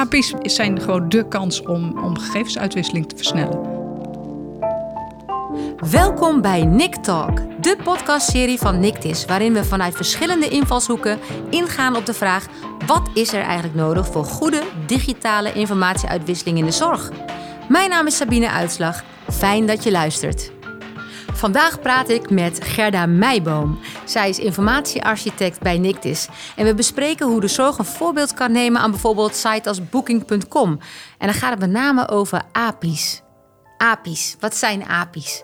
API's zijn gewoon de kans om, om gegevensuitwisseling te versnellen. Welkom bij Nick Talk, de podcastserie van Nictis, waarin we vanuit verschillende invalshoeken ingaan op de vraag: wat is er eigenlijk nodig voor goede digitale informatieuitwisseling in de zorg? Mijn naam is Sabine Uitslag. Fijn dat je luistert. Vandaag praat ik met Gerda Meijboom. Zij is informatiearchitect bij Nictis. En we bespreken hoe de zorg een voorbeeld kan nemen aan bijvoorbeeld sites als booking.com. En dan gaat het met name over API's. API's, wat zijn API's?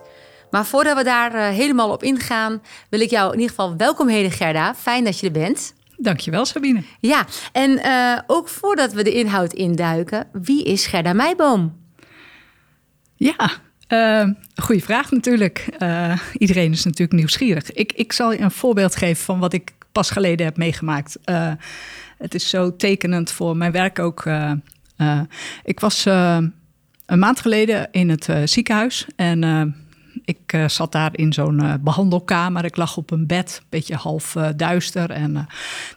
Maar voordat we daar uh, helemaal op ingaan, wil ik jou in ieder geval welkom heden, Gerda. Fijn dat je er bent. Dankjewel, Sabine. Ja, en uh, ook voordat we de inhoud induiken, wie is Gerda Meijboom? Ja, uh, goede vraag natuurlijk. iedereen is natuurlijk nieuwsgierig. Ik, ik zal je een voorbeeld geven van wat ik pas geleden heb meegemaakt. het is zo tekenend voor mijn werk ook. ik was een maand geleden in het ziekenhuis en ik zat daar in zo'n behandelkamer. Ik lag op een bed, een beetje half duister. En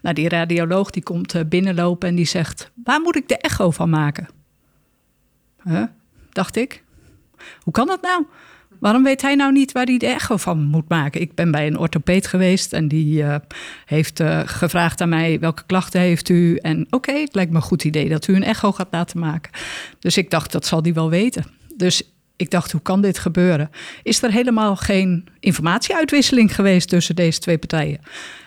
nou, die radioloog die komt binnenlopen en die zegt... waar moet ik de echo van maken? Huh? Dacht ik. Hoe kan dat nou? Waarom weet hij nou niet waar hij de echo van moet maken? Ik ben bij een orthopeed geweest en die heeft gevraagd aan mij... welke klachten heeft u? En oké, het lijkt me een goed idee dat u een echo gaat laten maken. Dus ik dacht, dat zal die wel weten. Dus ik dacht, hoe kan dit gebeuren? Is er helemaal geen informatieuitwisseling geweest tussen deze twee partijen?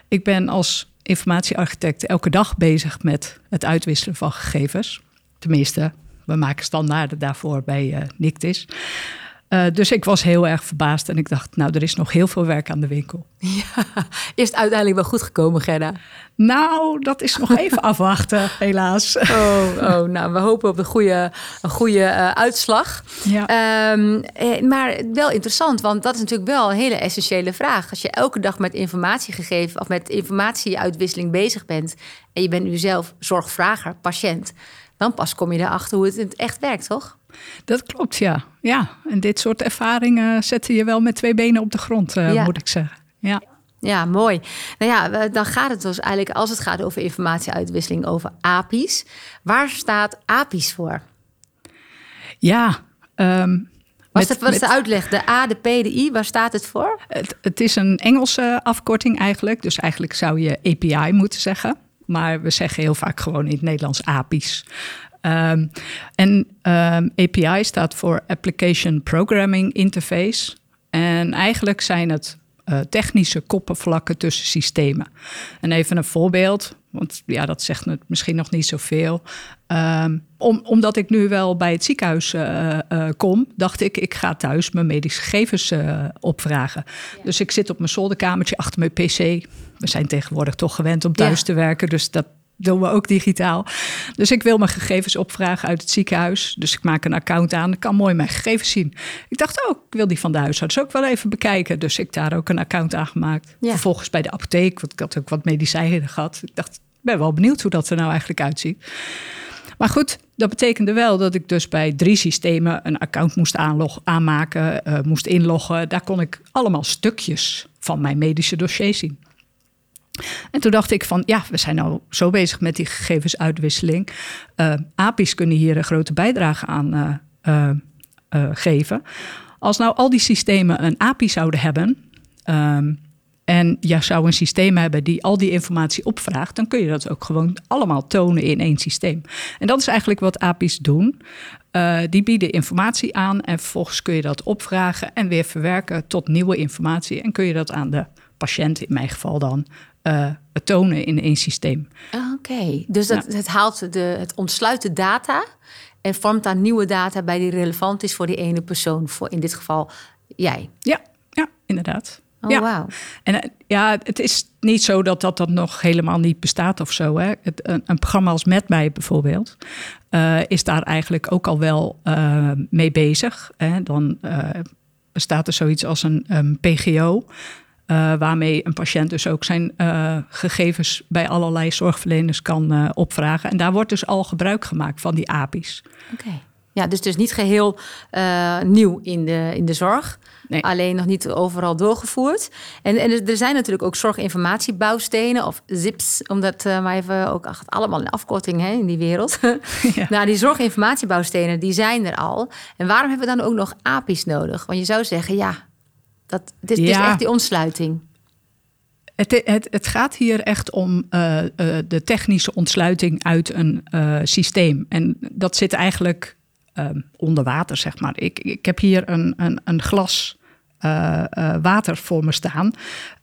Ik ben als informatiearchitect elke dag bezig met het uitwisselen van gegevens. Tenminste, we maken standaarden daarvoor bij uh, Nictis. Uh, dus ik was heel erg verbaasd en ik dacht, nou, er is nog heel veel werk aan de winkel. Ja, is het uiteindelijk wel goed gekomen, Gerda? Nou, dat is nog even afwachten, helaas. Oh, oh, nou, we hopen op een goede, een goede uh, uitslag. Ja. Um, maar wel interessant, want dat is natuurlijk wel een hele essentiële vraag. Als je elke dag met informatiegegeven of met informatieuitwisseling bezig bent en je bent nu zelf zorgvrager, patiënt, dan pas kom je erachter hoe het in het echt werkt, toch? Dat klopt, ja. ja. En dit soort ervaringen zetten je wel met twee benen op de grond, uh, ja. moet ik zeggen. Ja. Ja, mooi. Nou ja, dan gaat het dus eigenlijk, als het gaat over informatieuitwisseling, over API's. Waar staat API's voor? Ja, um, wat is, met, de uitleg? De A, de P, de I, waar staat het voor? Het, het, is een Engelse afkorting eigenlijk. Dus eigenlijk zou je API moeten zeggen. Maar we zeggen heel vaak gewoon in het Nederlands API's. Um, en um, API staat voor Application Programming Interface. En eigenlijk zijn het uh, technische koppenvlakken tussen systemen. En even een voorbeeld, want ja, dat zegt het misschien nog niet zoveel. Um, om, omdat ik nu wel bij het ziekenhuis uh, uh, kom, dacht ik, ik ga thuis mijn medische gegevens opvragen. Ja. Dus ik zit op mijn zolderkamertje achter mijn PC. We zijn tegenwoordig toch gewend om thuis ja. te werken, dus dat doen we ook digitaal. Dus ik wil mijn gegevens opvragen uit het ziekenhuis. Dus ik maak een account aan. Ik kan mooi mijn gegevens zien. Ik dacht ook, oh, ik wil die van de huisarts ook wel even bekijken. Dus ik daar ook een account aan gemaakt. Ja. Vervolgens bij de apotheek, want ik had ook wat medicijnen gehad. Ik dacht, ik ben wel benieuwd hoe dat er nou eigenlijk uitziet. Maar goed, dat betekende wel dat ik dus bij drie systemen een account moest aanmaken, uh, moest inloggen. Daar kon ik allemaal stukjes van mijn medische dossier zien. En toen dacht ik van, ja, we zijn nou zo bezig met die gegevensuitwisseling. Uh, API's kunnen hier een grote bijdrage aan uh, uh, geven. Als nou al die systemen een API zouden hebben... Um, en je zou een systeem hebben die al die informatie opvraagt, dan kun je dat ook gewoon allemaal tonen in één systeem. En dat is eigenlijk wat API's doen. Die bieden informatie aan en vervolgens kun je dat opvragen en weer verwerken tot nieuwe informatie. En kun je dat aan de patiënt, in mijn geval dan, uh, tonen in één systeem. Oké, okay. dus dat, ja. het, haalt de, het ontsluit de data en vormt daar nieuwe data bij die relevant is voor die ene persoon, voor in dit geval jij. Ja, ja inderdaad. Oh, ja. wow. En ja, het is niet zo dat dat dan nog helemaal niet bestaat of zo. Hè. Het, een, een, programma als Met mij bijvoorbeeld uh, is daar eigenlijk ook al wel uh, mee bezig. Hè. Dan uh, bestaat er zoiets als een, een PGO. Uh, waarmee een patiënt dus ook zijn uh, gegevens bij allerlei zorgverleners kan uh, opvragen. En daar wordt dus al gebruik gemaakt van die API's. Oké. Okay. Ja, dus dus niet geheel nieuw in de, in de zorg. Nee. Alleen nog niet overal doorgevoerd. En, en er zijn natuurlijk ook zorginformatiebouwstenen of ZIPs, omdat uh, maar even ook allemaal een afkorting hè, in die wereld. Ja. nou, die zorginformatiebouwstenen die zijn er al. En waarom hebben we dan ook nog API's nodig? Want je zou zeggen, ja, dat, dit, ja. is echt die ontsluiting. Het, het, het, gaat hier echt om uh, uh, de technische ontsluiting uit een uh, systeem. En dat zit eigenlijk onder water, zeg maar. Ik, ik heb hier een, een, een glas water voor me staan.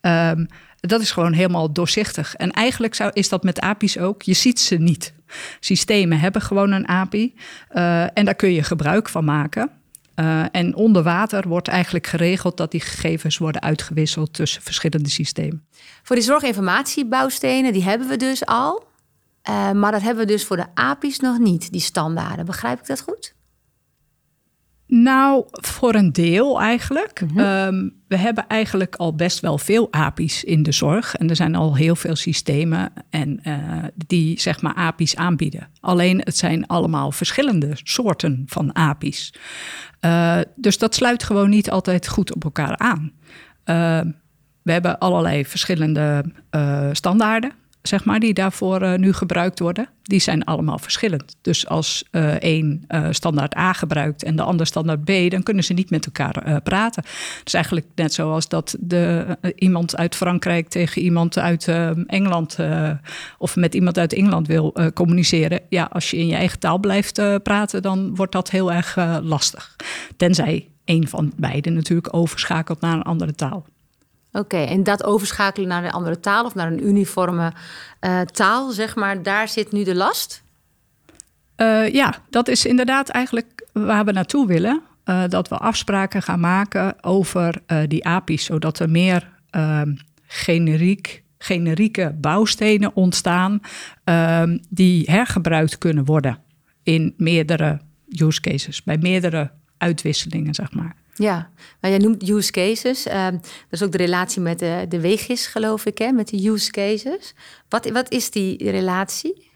Um, dat is gewoon helemaal doorzichtig. En eigenlijk zou, is dat met API's ook. Je ziet ze niet. Systemen hebben gewoon een API. en daar kun je gebruik van maken. Uh, en onder water wordt eigenlijk geregeld dat die gegevens worden uitgewisseld tussen verschillende systemen. Voor die zorginformatiebouwstenen, die hebben we dus al. Uh, maar dat hebben we dus voor de API's nog niet, die standaarden. Begrijp ik dat goed? Nou, voor een deel eigenlijk. Mm -hmm. we hebben eigenlijk al best wel veel API's in de zorg. En er zijn al heel veel systemen en, uh, die zeg maar API's aanbieden. Alleen het zijn allemaal verschillende soorten van API's. Uh, dus dat sluit gewoon niet altijd goed op elkaar aan. Uh, we hebben allerlei verschillende standaarden zeg maar, die daarvoor uh, nu gebruikt worden, die zijn allemaal verschillend. Dus als uh, één uh, standaard A gebruikt en de ander standaard B, dan kunnen ze niet met elkaar praten. Dus eigenlijk net zoals dat de, iemand uit Frankrijk tegen iemand uit Engeland of met iemand uit Engeland wil communiceren. Ja, als je in je eigen taal blijft praten, dan wordt dat heel erg lastig. Tenzij één van beiden natuurlijk overschakelt naar een andere taal. Oké, en dat overschakelen naar een andere taal of naar een uniforme uh, taal, zeg maar, daar zit nu de last? Uh, ja, dat is inderdaad eigenlijk waar we naartoe willen. Uh, dat we afspraken gaan maken over die API's, zodat er meer ehm, generiek, generieke bouwstenen ontstaan ehm, die hergebruikt kunnen worden in meerdere use cases, bij meerdere uitwisselingen, zeg maar. Ja, nou, jij noemt use cases. Uh, dat is ook de relatie met de, de geloof ik, hè, met de use cases. Wat, wat is die relatie?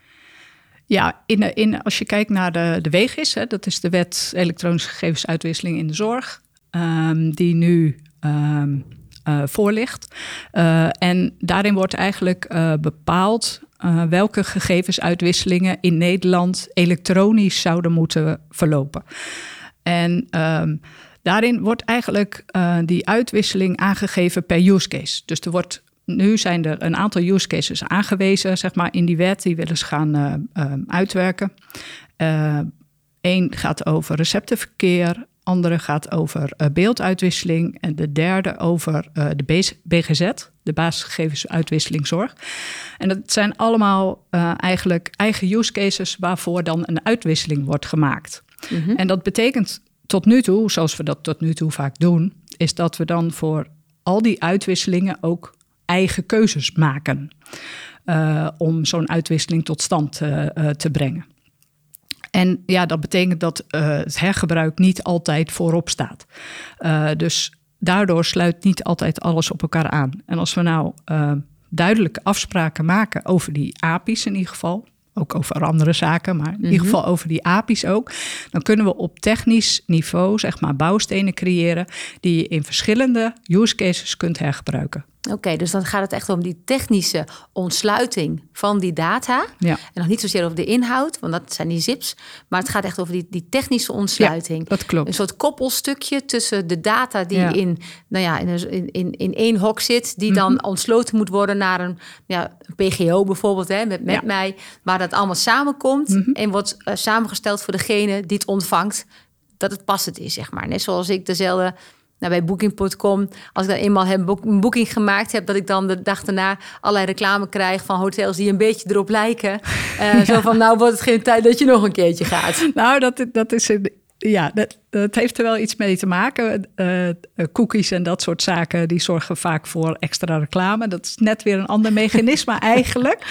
Ja, in, in, als je kijkt naar de, de weegis, hè, dat is de wet elektronische gegevensuitwisseling in de zorg, um, die nu um, voor ligt. Uh, en daarin wordt eigenlijk uh, bepaald welke gegevensuitwisselingen in Nederland elektronisch zouden moeten verlopen. En Daarin wordt eigenlijk uh, die uitwisseling aangegeven per use case. Dus er wordt, nu zijn er een aantal use cases aangewezen, zeg maar, in die wet. Die willen ze gaan uh, uh, uitwerken. Eén gaat over receptenverkeer, andere gaat over beelduitwisseling en de derde over de BGZ, de basisgegevensuitwisseling zorg. En dat zijn allemaal eigenlijk eigen use cases waarvoor dan een uitwisseling wordt gemaakt. Mm -hmm. En dat betekent tot nu toe, zoals we dat tot nu toe vaak doen, is dat we dan voor al die uitwisselingen ook eigen keuzes maken. Uh, om zo'n uitwisseling tot stand uh, te brengen. En ja, dat betekent dat het hergebruik niet altijd voorop staat. dus daardoor sluit niet altijd alles op elkaar aan. En als we nou duidelijke afspraken maken over die API's in ieder geval, ook over andere zaken, maar in ieder mhm. geval over die API's ook. Dan kunnen we op technisch niveau, zeg maar, bouwstenen creëren die je in verschillende use cases kunt hergebruiken. Oké, dus dan gaat het echt om die technische ontsluiting van die data. Ja. En nog niet zozeer over de inhoud, want dat zijn die zips. Maar het gaat echt over die, die technische ontsluiting. Ja, dat klopt. Een soort koppelstukje tussen de data die in, nou ja, in, in, in één hok zit, die dan mhm. ontsloten moet worden naar een, ja, een PGO bijvoorbeeld, hè, met, met mij, waar dat allemaal samenkomt mhm. en wordt uh, samengesteld voor degene die het ontvangt, dat het passend is, zeg maar. Net zoals ik dezelfde nou, bij Booking.com, als ik dan eenmaal heb een boeking gemaakt heb, dat ik dan de dag daarna allerlei reclame krijg van hotels die een beetje erop lijken. Uh, Zo van, nou wordt het geen tijd dat je nog een keertje gaat. Nou, dat, dat is een, ja, dat, dat, heeft er wel iets mee te maken. Uh, cookies en dat soort zaken, die zorgen vaak voor extra reclame. Dat is net weer een ander mechanisme eigenlijk.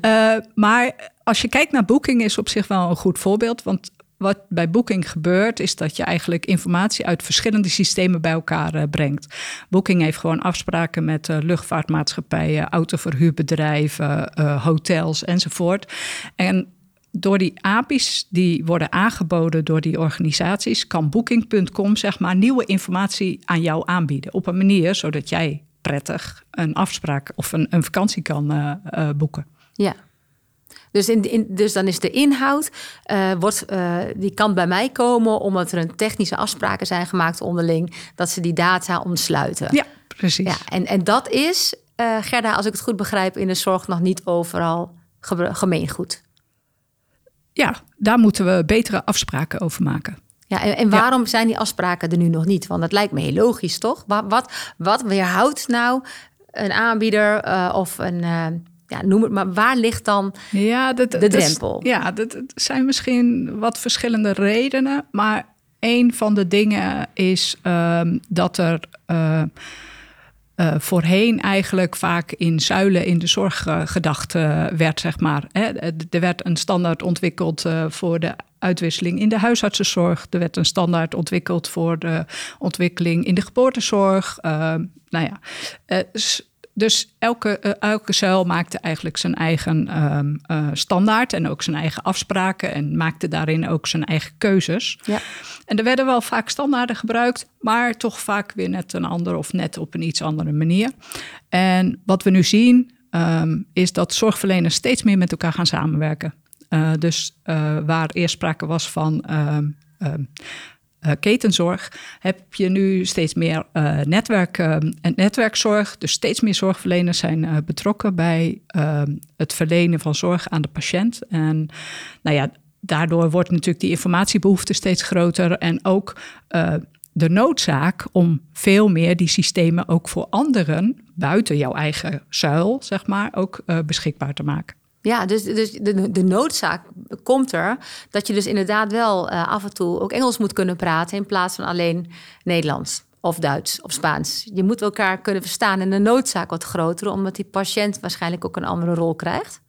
Uh, maar als je kijkt naar Booking is op zich wel een goed voorbeeld. Want wat bij Booking gebeurt, is dat je eigenlijk informatie uit verschillende systemen bij elkaar uh, brengt. Booking heeft gewoon afspraken met uh, luchtvaartmaatschappijen, autoverhuurbedrijven, uh, hotels enzovoort. En door die API's die worden aangeboden door die organisaties, kan Booking.com zeg maar nieuwe informatie aan jou aanbieden. Op een manier zodat jij prettig een afspraak of een, een vakantie kan boeken. Ja. Dus, in, in, dus dan is de inhoud, uh, wordt, die kan bij mij komen omdat er een technische afspraken zijn gemaakt onderling, dat ze die data ontsluiten. Ja, precies. Ja, en, en dat is, Gerda, als ik het goed begrijp, in de zorg nog niet overal gemeengoed. Ja, daar moeten we betere afspraken over maken. Ja, en, en waarom zijn die afspraken er nu nog niet? Want dat lijkt me heel logisch, toch? Wat, wat, wat weerhoudt nou een aanbieder uh, of een. Uh, ja, noem het maar, waar ligt dan ja, dat, de drempel? Dat, ja, dat, zijn misschien wat verschillende redenen. Maar een van de dingen is um, dat er. Uh, uh, voorheen eigenlijk vaak in zuilen in de zorg uh, gedacht werd, zeg maar. Hè. Er werd een standaard ontwikkeld voor de uitwisseling in de huisartsenzorg. Er werd een standaard ontwikkeld voor de ontwikkeling in de geboortezorg. nou ja, dus elke, uh, elke zuil maakte eigenlijk zijn eigen um, uh, standaard en ook zijn eigen afspraken en maakte daarin ook zijn eigen keuzes. Ja. En er werden wel vaak standaarden gebruikt, maar toch vaak weer net een ander of net op een iets andere manier. En wat we nu zien um, is dat zorgverleners steeds meer met elkaar gaan samenwerken. Uh, dus waar eerst sprake was van uh, ketenzorg heb je nu steeds meer uh, netwerk, uh, netwerkzorg. Dus steeds meer zorgverleners zijn betrokken bij ehm, het verlenen van zorg aan de patiënt. En nou ja, daardoor wordt natuurlijk die informatiebehoefte steeds groter. En ook de noodzaak om veel meer die systemen ook voor anderen buiten jouw eigen zuil, zeg maar, ook beschikbaar te maken. Ja, dus, dus de, de noodzaak komt er dat je dus inderdaad wel uh, af en toe ook Engels moet kunnen praten in plaats van alleen Nederlands of Duits of Spaans. Je moet elkaar kunnen verstaan en de noodzaak wordt groter omdat die patiënt waarschijnlijk ook een andere rol krijgt.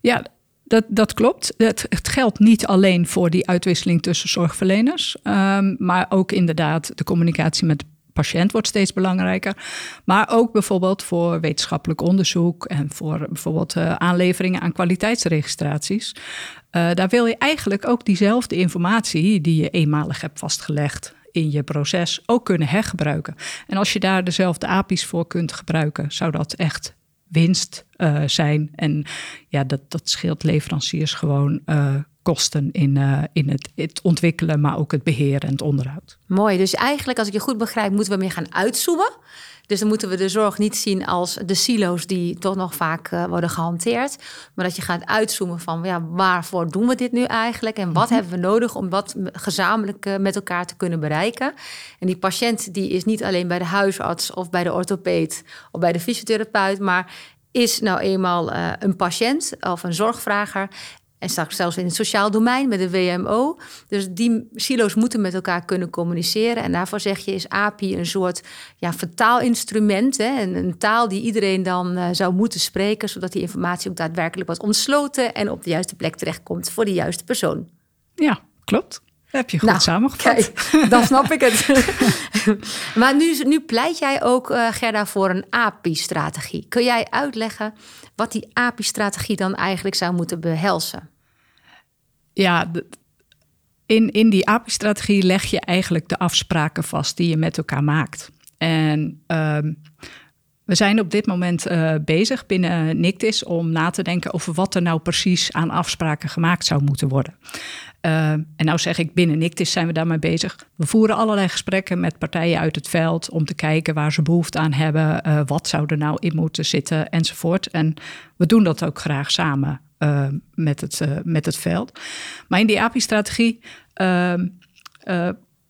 Ja, dat, dat klopt. Het, geldt niet alleen voor die uitwisseling tussen zorgverleners, um, maar ook inderdaad de communicatie met patiënt wordt steeds belangrijker. Maar ook bijvoorbeeld voor wetenschappelijk onderzoek en voor bijvoorbeeld uh, aanleveringen aan kwaliteitsregistraties. Uh, daar wil je eigenlijk ook diezelfde informatie die je eenmalig hebt vastgelegd in je proces ook kunnen hergebruiken. En als je daar dezelfde API's voor kunt gebruiken, zou dat echt winst uh, zijn. En ja, dat, dat scheelt leveranciers gewoon kosten in, uh, in het, het, ontwikkelen, maar ook het beheer en het onderhoud. Mooi. Dus eigenlijk, als ik je goed begrijp, moeten we meer gaan uitzoomen. Dus dan moeten we de zorg niet zien als de silo's die toch nog vaak uh, worden gehanteerd. Maar dat je gaat uitzoomen van ja, waarvoor doen we dit nu eigenlijk? En wat mhm. hebben we nodig om wat gezamenlijk uh, met elkaar te kunnen bereiken? En die patiënt die is niet alleen bij de huisarts of bij de orthopeed of bij de fysiotherapeut, maar is nou eenmaal uh, een patiënt of een zorgvrager. En straks zelfs in het sociaal domein met de WMO. Dus die silo's moeten met elkaar kunnen communiceren. En daarvoor zeg je, is API een soort ja, vertaalinstrument. Hè? Een, een taal die iedereen dan uh, zou moeten spreken, zodat die informatie ook daadwerkelijk wordt ontsloten en op de juiste plek terechtkomt voor de juiste persoon. Ja, klopt. Heb je goed nou, samengevat. Kijk, dan snap ik het. maar nu, nu pleit jij ook, uh, Gerda, voor een API-strategie. Kun jij uitleggen wat die API-strategie dan eigenlijk zou moeten behelzen? Ja, in, in die API-strategie leg je eigenlijk de afspraken vast die je met elkaar maakt. En uh, we zijn op dit moment uh, bezig binnen NICTIS om na te denken over wat er nou precies aan afspraken gemaakt zou moeten worden. Uh, en nou zeg ik, binnen NICTIS zijn we daarmee bezig. We voeren allerlei gesprekken met partijen uit het veld om te kijken waar ze behoefte aan hebben, uh, wat zou er nou in moeten zitten enzovoort. En we doen dat ook graag samen met, het, met het veld. Maar in die API-strategie ehm,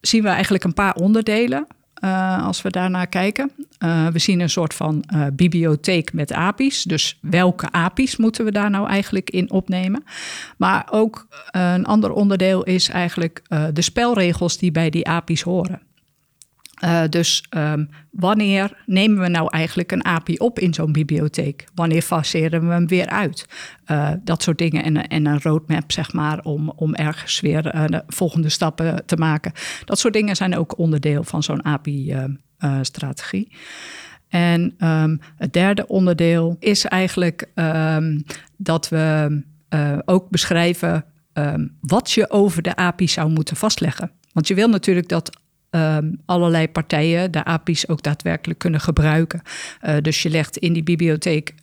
zien we eigenlijk een paar onderdelen. Uh, als we daarnaar kijken. Uh, we zien een soort van uh, bibliotheek met API's. Dus welke API's moeten we daar nou eigenlijk in opnemen? Maar ook een ander onderdeel is eigenlijk de spelregels die bij die API's horen. Uh, dus um, wanneer nemen we nou eigenlijk een API op in zo'n bibliotheek? Wanneer faceren we hem weer uit? Uh, dat soort dingen en, en, een roadmap, zeg maar, om, om ergens weer uh, de volgende stappen te maken. Dat soort dingen zijn ook onderdeel van zo'n API-strategie. en um, het derde onderdeel is eigenlijk dat we ook beschrijven ehm, wat je over de API zou moeten vastleggen. Want je wil natuurlijk dat ehm, allerlei partijen de API's ook daadwerkelijk kunnen gebruiken. dus je legt in die bibliotheek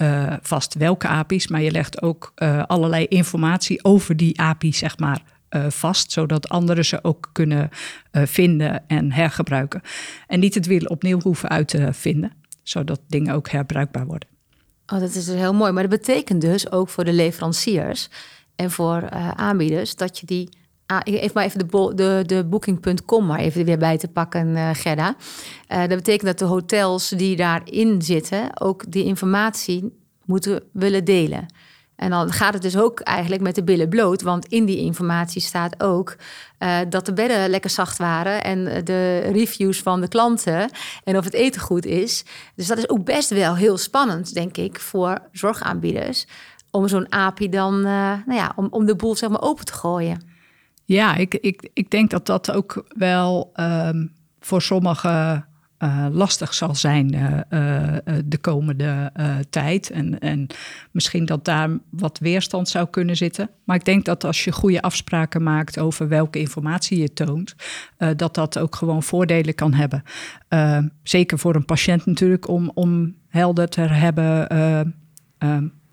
vast welke API's, maar je legt ook allerlei informatie over die API, zeg maar, vast, zodat anderen ze ook kunnen vinden en hergebruiken. En niet het wiel opnieuw hoeven uit te vinden, zodat dingen ook herbruikbaar worden. Oh, dat is dus heel mooi. Maar dat betekent dus ook voor de leveranciers en voor aanbieders dat je die. Ah, even maar even de, de, de booking.com maar even weer bij te pakken, uh, Gerda. Uh, dat betekent dat de hotels die daarin zitten ook die informatie moeten willen delen. En dan gaat het dus ook eigenlijk met de billen bloot. Want in die informatie staat ook uh, dat de bedden lekker zacht waren. En de reviews van de klanten. En of het eten goed is. Dus dat is ook best wel heel spannend, denk ik, voor zorgaanbieders. Om zo'n API dan, nou ja, om, om de boel zeg maar open te gooien. Ja, ik, ik, ik denk dat dat ook wel um, voor sommige uh, lastig zal zijn uh, uh, de komende tijd. En, en misschien dat daar wat weerstand zou kunnen zitten. Maar ik denk dat als je goede afspraken maakt over welke informatie je toont, dat dat ook gewoon voordelen kan hebben. zeker voor een patiënt natuurlijk, om, om helder te hebben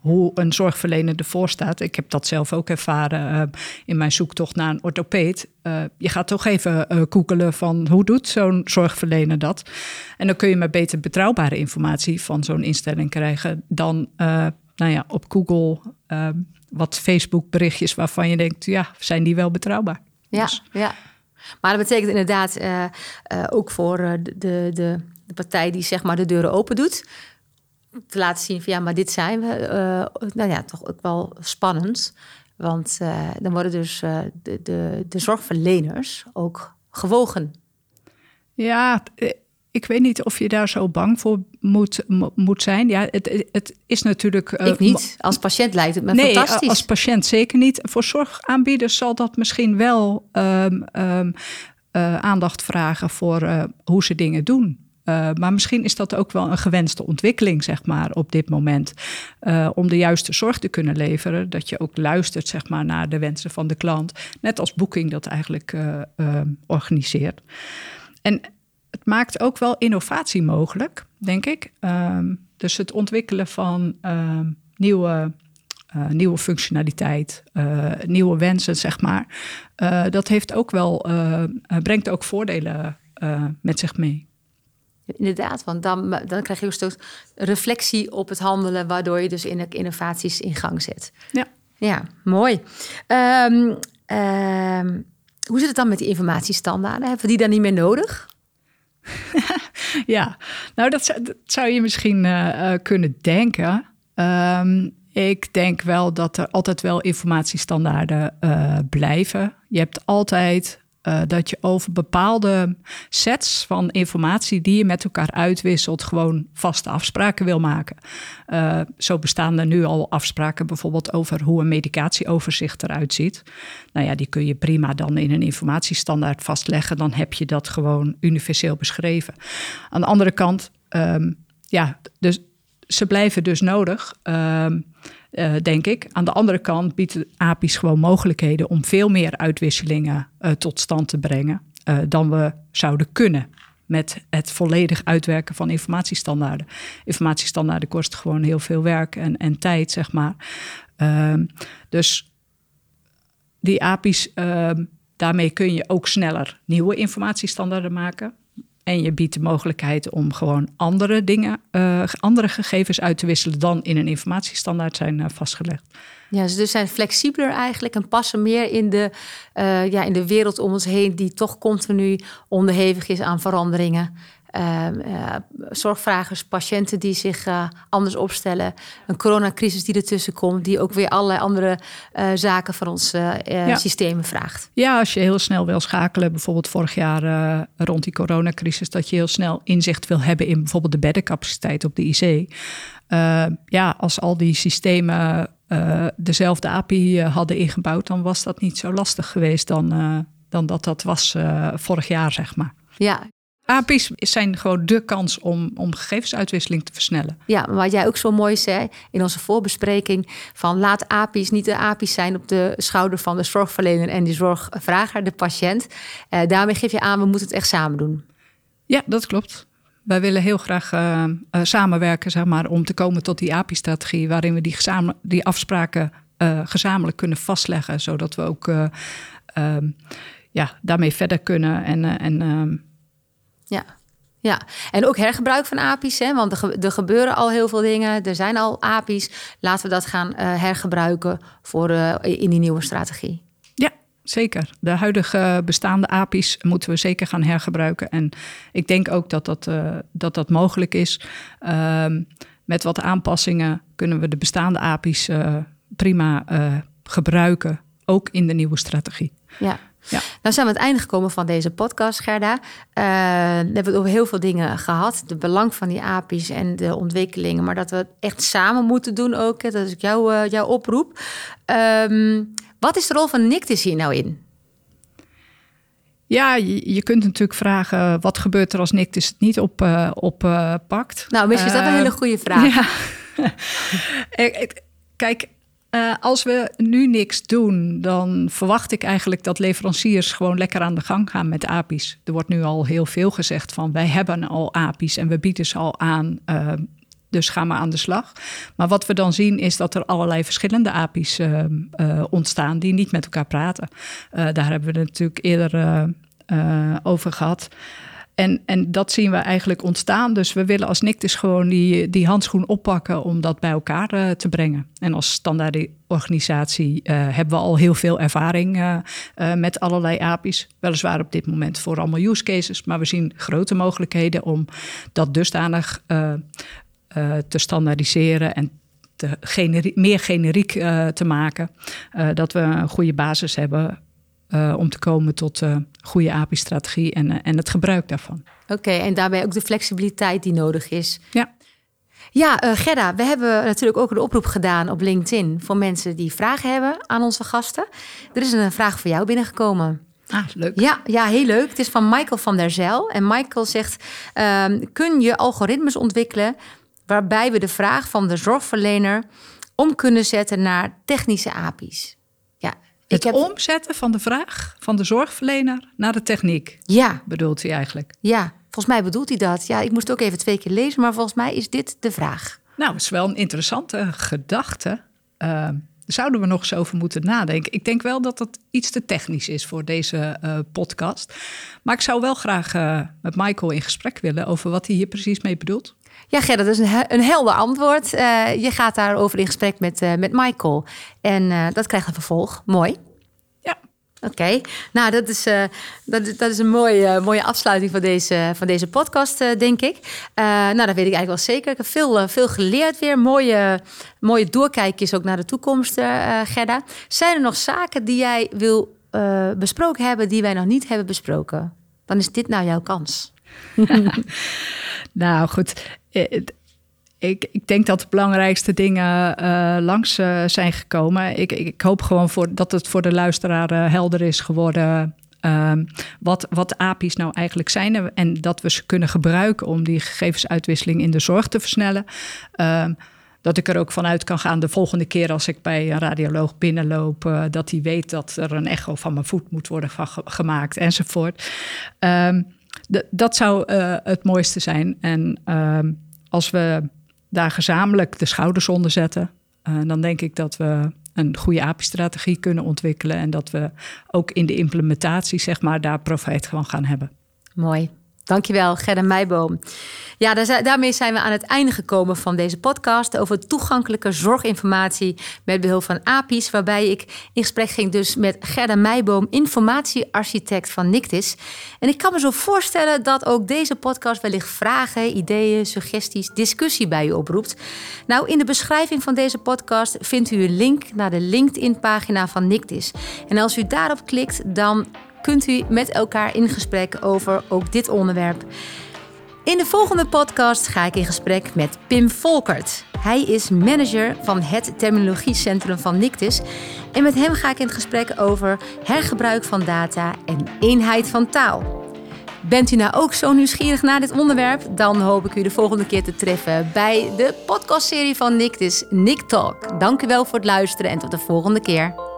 hoe een zorgverlener ervoor staat. Ik heb dat zelf ook ervaren uh, in mijn zoektocht naar een orthopeed. Uh, je gaat toch even uh, koekelen van hoe doet zo'n zorgverlener dat? En dan kun je maar beter betrouwbare informatie van zo'n instelling krijgen dan nou ja, op Google wat Facebook berichtjes waarvan je denkt, ja, zijn die wel betrouwbaar? Ja, dus. ja. Maar dat betekent inderdaad ook voor de, de, de partij die zeg maar de deuren open doet te laten zien van ja, maar dit zijn we. Uh, nou ja, toch ook wel spannend. Want uh, dan worden dus uh, de, de, de zorgverleners ook gewogen. Ja, ik weet niet of je daar zo bang voor moet, moet zijn. Ja, het, het is natuurlijk. ik niet. Als patiënt lijkt het me nee, fantastisch. Als patiënt zeker niet. Voor zorgaanbieders zal dat misschien wel um, um, aandacht vragen voor hoe ze dingen doen. Uh, maar misschien is dat ook wel een gewenste ontwikkeling, zeg maar, op dit moment. Uh, om de juiste zorg te kunnen leveren. Dat je ook luistert, zeg maar, naar de wensen van de klant. Net als Booking dat eigenlijk uh, organiseert. En het maakt ook wel innovatie mogelijk, denk ik. Um, dus het ontwikkelen van ehm, nieuwe nieuwe functionaliteit, nieuwe wensen, zeg maar. Dat heeft ook wel, brengt ook voordelen met zich mee. Inderdaad, want dan, dan krijg je ook een reflectie op het handelen, waardoor je dus in innovaties in gang zet. Ja, ja mooi. Um, um, hoe zit het dan met die informatiestandaarden? Hebben we die dan niet meer nodig? ja, nou dat zou, dat zou je misschien uh, kunnen denken. Um, ik denk wel dat er altijd wel informatiestandaarden uh, blijven. Je hebt altijd uh, dat je over bepaalde sets van informatie die je met elkaar uitwisselt, gewoon vaste afspraken wil maken. Uh, zo bestaan er nu al afspraken bijvoorbeeld over hoe een medicatieoverzicht eruit ziet. Nou ja, die kun je prima dan in een informatiestandaard vastleggen. Dan heb je dat gewoon universeel beschreven. Aan de andere kant, um, ja, dus ze blijven dus nodig. Um, uh, denk ik. Aan de andere kant biedt API's gewoon mogelijkheden om veel meer uitwisselingen uh, tot stand te brengen uh, dan we zouden kunnen met het volledig uitwerken van informatiestandaarden. Informatiestandaarden kosten gewoon heel veel werk en, en tijd, zeg maar. Ehm, dus die API's, ehm, daarmee kun je ook sneller nieuwe informatiestandaarden maken. En je biedt de mogelijkheid om gewoon andere dingen, uh, andere gegevens uit te wisselen dan in een informatiestandaard zijn uh, vastgelegd. Ja, ze dus zijn flexibeler eigenlijk en passen meer in de, uh, ja, in de wereld om ons heen, die toch continu onderhevig is aan veranderingen. Uh, zorgvragers, patiënten die zich uh, anders opstellen. Een coronacrisis die ertussen komt, die ook weer allerlei andere zaken van ons ja. systemen vraagt. Ja, als je heel snel wil schakelen, bijvoorbeeld vorig jaar rond die coronacrisis, dat je heel snel inzicht wil hebben in bijvoorbeeld de beddencapaciteit op de IC. ja, als al die systemen dezelfde API hadden ingebouwd, dan was dat niet zo lastig geweest dan, dan dat dat was vorig jaar, zeg maar. Ja, API's zijn gewoon de kans om, om gegevensuitwisseling te versnellen. Ja, wat jij ook zo mooi zei in onze voorbespreking: van laat API's niet de API's zijn op de schouder van de zorgverlener en die zorgvrager, de patiënt. Uh, daarmee geef je aan, we moeten het echt samen doen. Ja, dat klopt. Wij willen heel graag uh, uh, samenwerken zeg maar, om te komen tot die API-strategie, waarin we die, die afspraken gezamenlijk kunnen vastleggen, zodat we ook ehm, ja, daarmee verder kunnen. En, en ehm, ja. Ja, en ook hergebruik van API's, hè? want er, er, gebeuren al heel veel dingen. Er zijn al API's. Laten we dat gaan uh, hergebruiken voor, uh, in die nieuwe strategie. Ja, zeker. De huidige bestaande API's moeten we zeker gaan hergebruiken. En ik denk ook dat dat, uh, dat, dat mogelijk is. Ehm, met wat aanpassingen kunnen we de bestaande API's prima gebruiken, ook in de nieuwe strategie. Ja. Ja. Nou zijn we aan het einde gekomen van deze podcast, Gerda. Uh, we hebben het over heel veel dingen gehad. De belang van die API's en de ontwikkelingen. Maar dat we het echt samen moeten doen ook. Dat is jouw, uh, jouw oproep. Um, wat is de rol van Nictis hier nou in? Ja, je, kunt natuurlijk vragen... wat gebeurt er als Nictis het niet oppakt? Op, uh, pakt? nou, misschien is dat een hele goede vraag. Ja. Kijk, uh, als we nu niks doen, dan verwacht ik eigenlijk dat leveranciers gewoon lekker aan de gang gaan met API's. Er wordt nu al heel veel gezegd van wij hebben al API's en we bieden ze al aan. Uh, dus ga maar aan de slag. Maar wat we dan zien is dat er allerlei verschillende API's uh, ontstaan die niet met elkaar praten. daar hebben we het natuurlijk eerder over gehad. En, en dat zien we eigenlijk ontstaan. Dus we willen als NICTIS gewoon die, die handschoen oppakken om dat bij elkaar uh, te brengen. En als standaardorganisatie uh, hebben we al heel veel ervaring uh, met allerlei API's. Weliswaar op dit moment voor allemaal use cases. Maar we zien grote mogelijkheden om dat dusdanig te standaardiseren en te meer generiek te maken. dat we een goede basis hebben uh, om te komen tot uh, goede API-strategie en, uh, en het gebruik daarvan. Oké, en daarbij ook de flexibiliteit die nodig is. Ja. Ja, Gerda, we hebben natuurlijk ook een oproep gedaan op LinkedIn voor mensen die vragen hebben aan onze gasten. Er is een vraag voor jou binnengekomen. Ah, leuk. Ja, ja, heel leuk. Het is van Michael van der Zijl. En Michael zegt: um, Kun je algoritmes ontwikkelen waarbij we de vraag van de zorgverlener om kunnen zetten naar technische API's? Het heb... omzetten van de vraag van de zorgverlener naar de techniek. Ja. Bedoelt hij eigenlijk? Ja, volgens mij bedoelt hij dat. Ja, ik moest ook even twee keer lezen, maar volgens mij is dit de vraag. Nou, het is wel een interessante gedachte. Uh, zouden we nog eens over moeten nadenken. Ik denk wel dat het iets te technisch is voor deze uh, podcast. Maar ik zou wel graag uh, met Michael in gesprek willen over wat hij hier precies mee bedoelt. Ja, Gerda, dat is een, een helder antwoord. Uh, je gaat daarover in gesprek met, uh, met Michael. En uh, dat krijgt een vervolg. Mooi. Ja. Oké, okay. nou dat is, dat, dat is een mooie, mooie afsluiting van deze, van deze podcast, denk ik. nou, dat weet ik eigenlijk wel zeker. Ik heb veel, veel geleerd weer. Mooie, mooie doorkijkjes ook naar de toekomst, Gerda. Zijn er nog zaken die jij wil besproken hebben die wij nog niet hebben besproken? Dan is dit nou jouw kans. nou goed, eh, ik, ik, denk dat de belangrijkste dingen uh, langs uh, zijn gekomen. Ik, ik, hoop gewoon voor, dat het voor de luisteraar helder is geworden. Ehm, wat, wat API's nou eigenlijk zijn en dat we ze kunnen gebruiken om die gegevensuitwisseling in de zorg te versnellen. Ehm, dat ik er ook vanuit kan gaan de volgende keer als ik bij een radioloog binnenloop, dat hij weet dat er een echo van mijn voet moet worden gemaakt enzovoort. Um, dat zou uh, het mooiste zijn. En uh, als we daar gezamenlijk de schouders onder zetten, uh, dan denk ik dat we een goede API-strategie kunnen ontwikkelen en dat we ook in de implementatie, zeg maar, daar profijt van gaan hebben. Mooi. Dankjewel, Gerda Meijboom. Ja, daarmee zijn we aan het einde gekomen van deze podcast over toegankelijke zorginformatie met behulp van API's, waarbij ik in gesprek ging dus met Gerda Meijboom, informatiearchitect van Nictis. En ik kan me zo voorstellen dat ook deze podcast wellicht vragen, ideeën, suggesties, discussie bij u oproept. Nou, in de beschrijving van deze podcast vindt u een link naar de LinkedIn-pagina van Nictis. En als u daarop klikt, dan kunt u met elkaar in gesprek over ook dit onderwerp. In de volgende podcast ga ik in gesprek met Pim Volkert. Hij is manager van het Terminologiecentrum van Nictis. En met hem ga ik in gesprek over hergebruik van data en eenheid van taal. Bent u nou ook zo nieuwsgierig naar dit onderwerp? Dan hoop ik u de volgende keer te treffen bij de podcastserie van Nictis, Nick Talk. Dank u wel voor het luisteren en tot de volgende keer.